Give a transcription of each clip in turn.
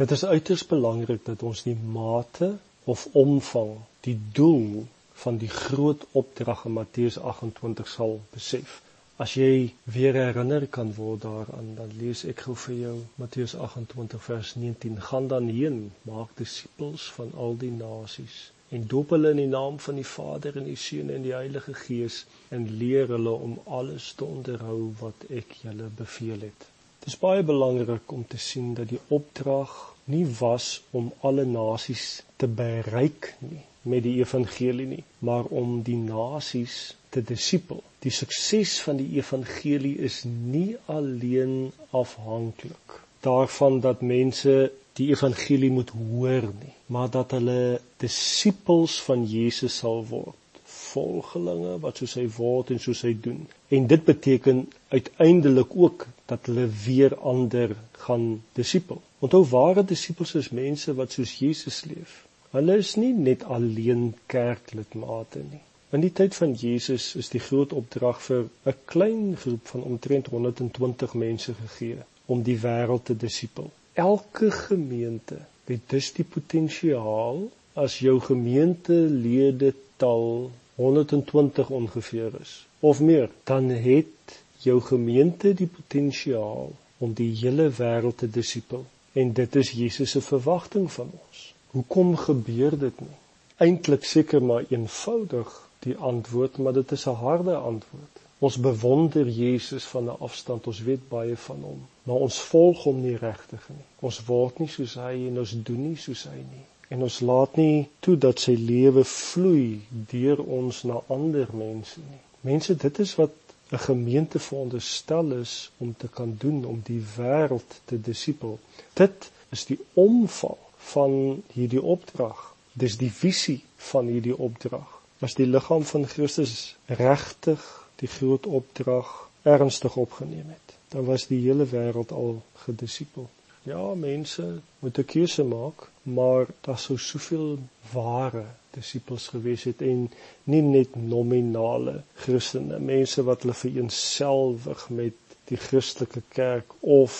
Dit is uiters belangrik dat ons die mate of omvang, die doel van die groot opdrag in Matteus 28 sal besef. As jy weer herinner kan word daaraan, dan lees ek gou vir jou Matteus 28 vers 19: Gaan dan heen, maak disippels van al die nasies en doop hulle in die naam van die Vader en die Seun en die Heilige Gees en leer hulle om alles te onderhou wat ek julle beveel het. Dit is baie belangrik om te sien dat die opdrag nie was om alle nasies te bereik nie met die evangelie nie, maar om die nasies te disipel. Die sukses van die evangelie is nie alleen afhanklik daarvan dat mense die evangelie moet hoor nie, maar dat hulle disippels van Jesus sal word, volgelinge wat soos hy word en soos hy doen. En dit beteken uiteindelik ook dat hulle weer ander gaan disipel. Onthou ware disippels is mense wat soos Jesus leef. Hulle is nie net alleen kerklidmate nie. In die tyd van Jesus is die groot opdrag vir 'n klein groep van omtrent 120 mense gegee om die wêreld te disipel. Elke gemeente het dus die potensiaal as jou gemeentelede tal 120 ongeveer is of meer, dan het jou gemeente die potensiaal om die hele wêreld te disipel en dit is Jesus se verwagting van ons. Hoekom gebeur dit nie? Eintlik seker maar eenvoudig die antwoord, maar dit is 'n harde antwoord. Ons bewonder Jesus van 'n afstand, ons weet baie van hom, maar ons volg hom nie regtig nie. Ons word nie soos hy en ons doen nie soos hy nie. En ons laat nie toe dat sy lewe vloei deur ons na ander mense nie. Mense, dit is wat 'n gemeente veronderstel is om te kan doen om die wêreld te disipel. Dit is die omvang van hierdie opdrag. Dis die visie van hierdie opdrag. As die liggaam van Christus regtig die groot opdrag ernstig opgeneem het, dan was die hele wêreld al gedisipel. Ja, mense moet 'n keuse maak, maar daar sou soveel ware disippels gewees het en nie net nominale Christene, mense wat hulle vereenselwig met die Christelike kerk of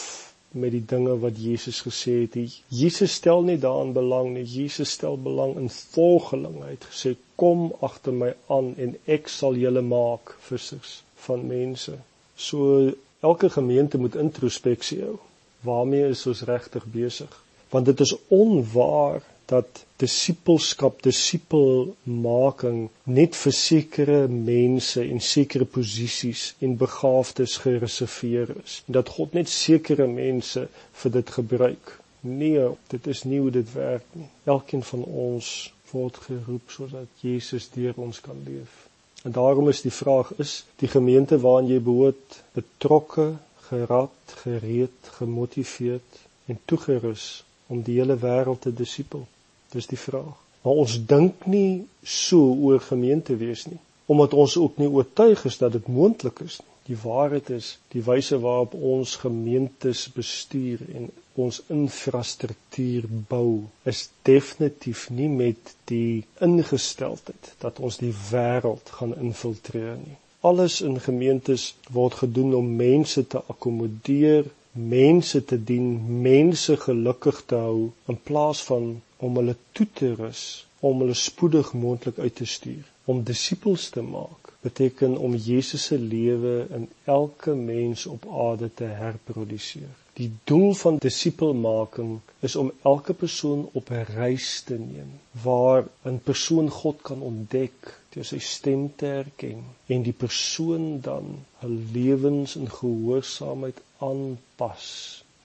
met die dinge wat Jesus gesê het. Jesus stel nie daarin belang nie. Jesus stel belang in volgeling. Hy het gesê: "Kom agter my aan en ek sal julle maak vissers van mense." So elke gemeente moet introspeksie hou. Waarmee is ons regtig besig? Want dit is onwaar dat disipelskap, disipelmaking net vir sekere mense en sekere posisies en begaafdes gereserveer is. En dat God net sekere mense vir dit gebruik. Nee, dit is nie hoe dit werk nie. Elkeen van ons word geroep sodat Jesus deur ons kan leef. En daarom is die vraag is die gemeente waarin jy behoort betrokke, gerad, gereed, gemotiveerd en toegerus om die hele wêreld te disipel. Dis die vraag. Maar ons dink nie so oor gemeente wees nie, omdat ons ook nie oortuig is dat dit moontlik is nie. Die waarheid is, die wyse waarop ons gemeentes bestuur en ons infrastruktuur bou, is definitief nie met die ingesteldheid dat ons die wêreld gaan infiltreer nie. Alles in gemeentes word gedoen om mense te akkommodeer, mense te dien, mense gelukkig te hou in plaas van om hulle toe te rus om hulle spoedig moontlik uit te stuur om disippels te maak beteken om Jesus se lewe in elke mens op aarde te herproduseer die doel van disipelmaking is om elke persoon op 'n reis te neem waar 'n persoon God kan ontdek deur sy stem te herken en die persoon dan hul lewens in gehoorsaamheid aanpas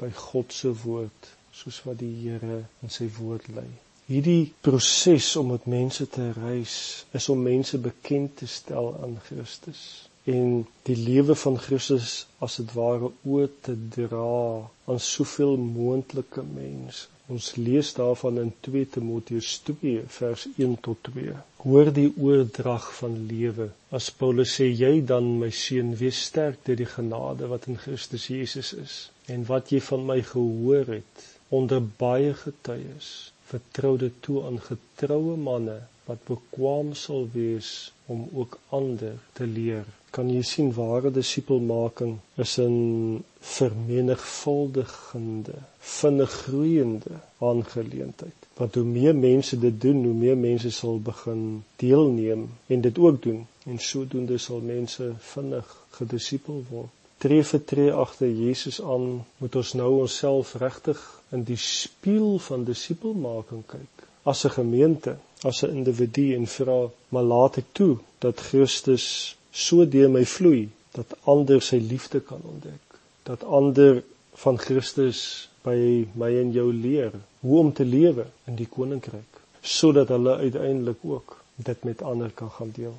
by God se woord soos wat die Here in sy woord lei. Hierdie proses om met mense te reis is om mense bekend te stel aan Christus en die lewe van Christus as dit ware oor te dra aan soveel moontlike mense. Ons lees daarvan in 2 Timoteus 2 vers 1 tot 2. Hoor die oordrag van lewe. As Paulus sê jy dan my seun wees sterk deur die genade wat in Christus Jesus is en wat jy van my gehoor het onder baie getuies vertrou dit toe aan getroue manne wat bekwam sal wees om ook ander te leer. Kan jy sien ware disipelmaking is 'n vermenigvuldigende, vinnig groeiende aangeleentheid. Want hoe meer mense dit doen, hoe meer mense sal begin deelneem en dit ook doen en sodoende sal mense vinnig gedisipel word. Tree vir tree agter Jesus aan, moet ons nou onsself regtig in die spieël van disipelmaking kyk as 'n gemeente, as 'n individu en vra, maar laat ek toe dat Christus so deur my vloei dat ander sy liefde kan ontdek, dat ander van Christus by my en jou leer hoe om te lewe in die koninkryk, sodat hulle uiteindelik ook dit met ander kan gaan deel.